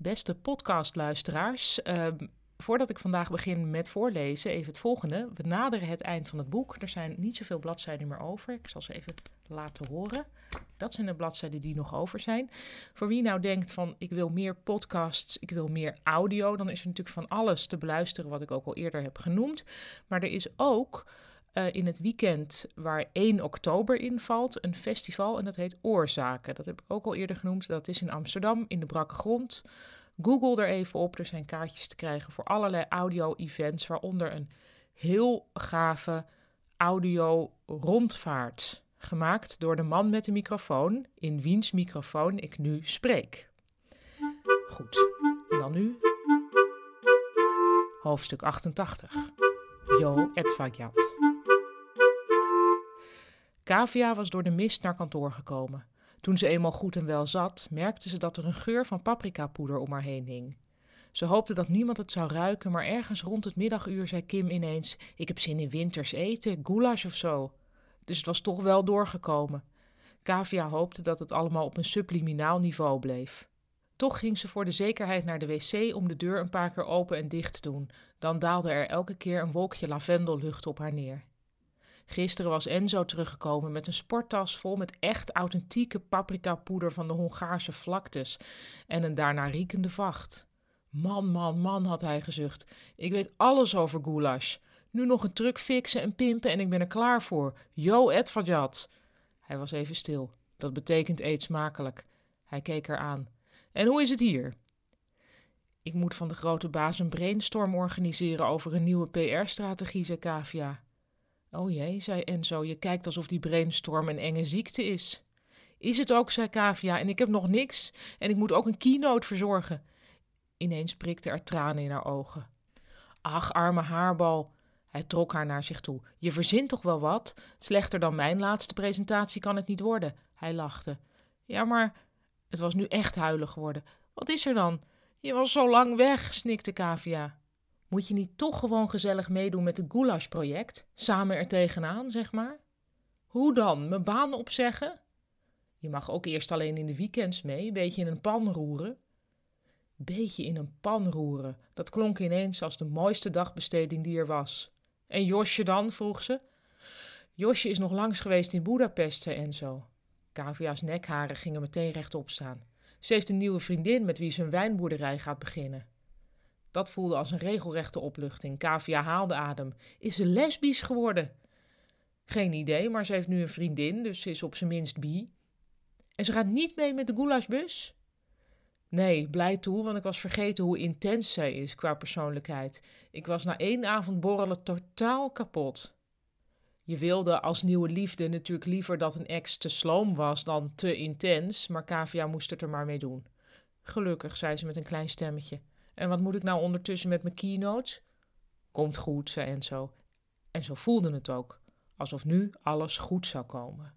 Beste podcastluisteraars, uh, voordat ik vandaag begin met voorlezen, even het volgende. We naderen het eind van het boek. Er zijn niet zoveel bladzijden meer over. Ik zal ze even laten horen. Dat zijn de bladzijden die nog over zijn. Voor wie nou denkt van ik wil meer podcasts, ik wil meer audio, dan is er natuurlijk van alles te beluisteren wat ik ook al eerder heb genoemd. Maar er is ook uh, in het weekend waar 1 oktober invalt een festival en dat heet Oorzaken. Dat heb ik ook al eerder genoemd. Dat is in Amsterdam in de Brakke Grond. Google er even op. Er zijn kaartjes te krijgen voor allerlei audio-events, waaronder een heel gave audio-rondvaart. Gemaakt door de man met de microfoon, in wiens microfoon ik nu spreek. Goed, en dan nu hoofdstuk 88. Jo Edvagyat. Kavia was door de mist naar kantoor gekomen. Toen ze eenmaal goed en wel zat, merkte ze dat er een geur van paprikapoeder om haar heen hing. Ze hoopte dat niemand het zou ruiken, maar ergens rond het middaguur zei Kim ineens: Ik heb zin in winters eten, goulash of zo. Dus het was toch wel doorgekomen. Kavia hoopte dat het allemaal op een subliminaal niveau bleef. Toch ging ze voor de zekerheid naar de wc om de deur een paar keer open en dicht te doen. Dan daalde er elke keer een wolkje lavendellucht op haar neer. Gisteren was Enzo teruggekomen met een sporttas vol met echt authentieke paprikapoeder van de Hongaarse vlaktes en een daarna riekende vacht. Man, man, man, had hij gezucht. Ik weet alles over goulash. Nu nog een truc fixen en pimpen en ik ben er klaar voor. Yo, Edvardjat. Hij was even stil. Dat betekent eet smakelijk. Hij keek haar aan. En hoe is het hier? Ik moet van de grote baas een brainstorm organiseren over een nieuwe PR-strategie, zei Kavia. Oh jee, zei Enzo, je kijkt alsof die brainstorm een enge ziekte is. Is het ook, zei Kavia, en ik heb nog niks en ik moet ook een keynote verzorgen. Ineens prikte er tranen in haar ogen. Ach, arme haarbal. Hij trok haar naar zich toe. Je verzint toch wel wat? Slechter dan mijn laatste presentatie kan het niet worden. Hij lachte. Ja, maar het was nu echt huilig geworden. Wat is er dan? Je was zo lang weg, snikte Kavia. Moet je niet toch gewoon gezellig meedoen met het goulash-project? Samen er tegenaan, zeg maar? Hoe dan? Mijn baan opzeggen? Je mag ook eerst alleen in de weekends mee, een beetje in een pan roeren. Beetje in een pan roeren, dat klonk ineens als de mooiste dagbesteding die er was. En Josje dan? vroeg ze. Josje is nog langs geweest in Budapest, zei Enzo. Kavia's nekharen gingen meteen rechtop staan. Ze heeft een nieuwe vriendin met wie ze een wijnboerderij gaat beginnen. Dat voelde als een regelrechte opluchting. Kavia haalde adem. Is ze lesbisch geworden? Geen idee, maar ze heeft nu een vriendin, dus ze is op zijn minst bi. En ze gaat niet mee met de goulashbus? Nee, blij toe, want ik was vergeten hoe intens zij is qua persoonlijkheid. Ik was na één avond borrelen totaal kapot. Je wilde als nieuwe liefde natuurlijk liever dat een ex te sloom was dan te intens, maar Kavia moest het er maar mee doen. Gelukkig, zei ze met een klein stemmetje. En wat moet ik nou ondertussen met mijn keynotes? Komt goed, zei Enzo. En zo voelde het ook, alsof nu alles goed zou komen.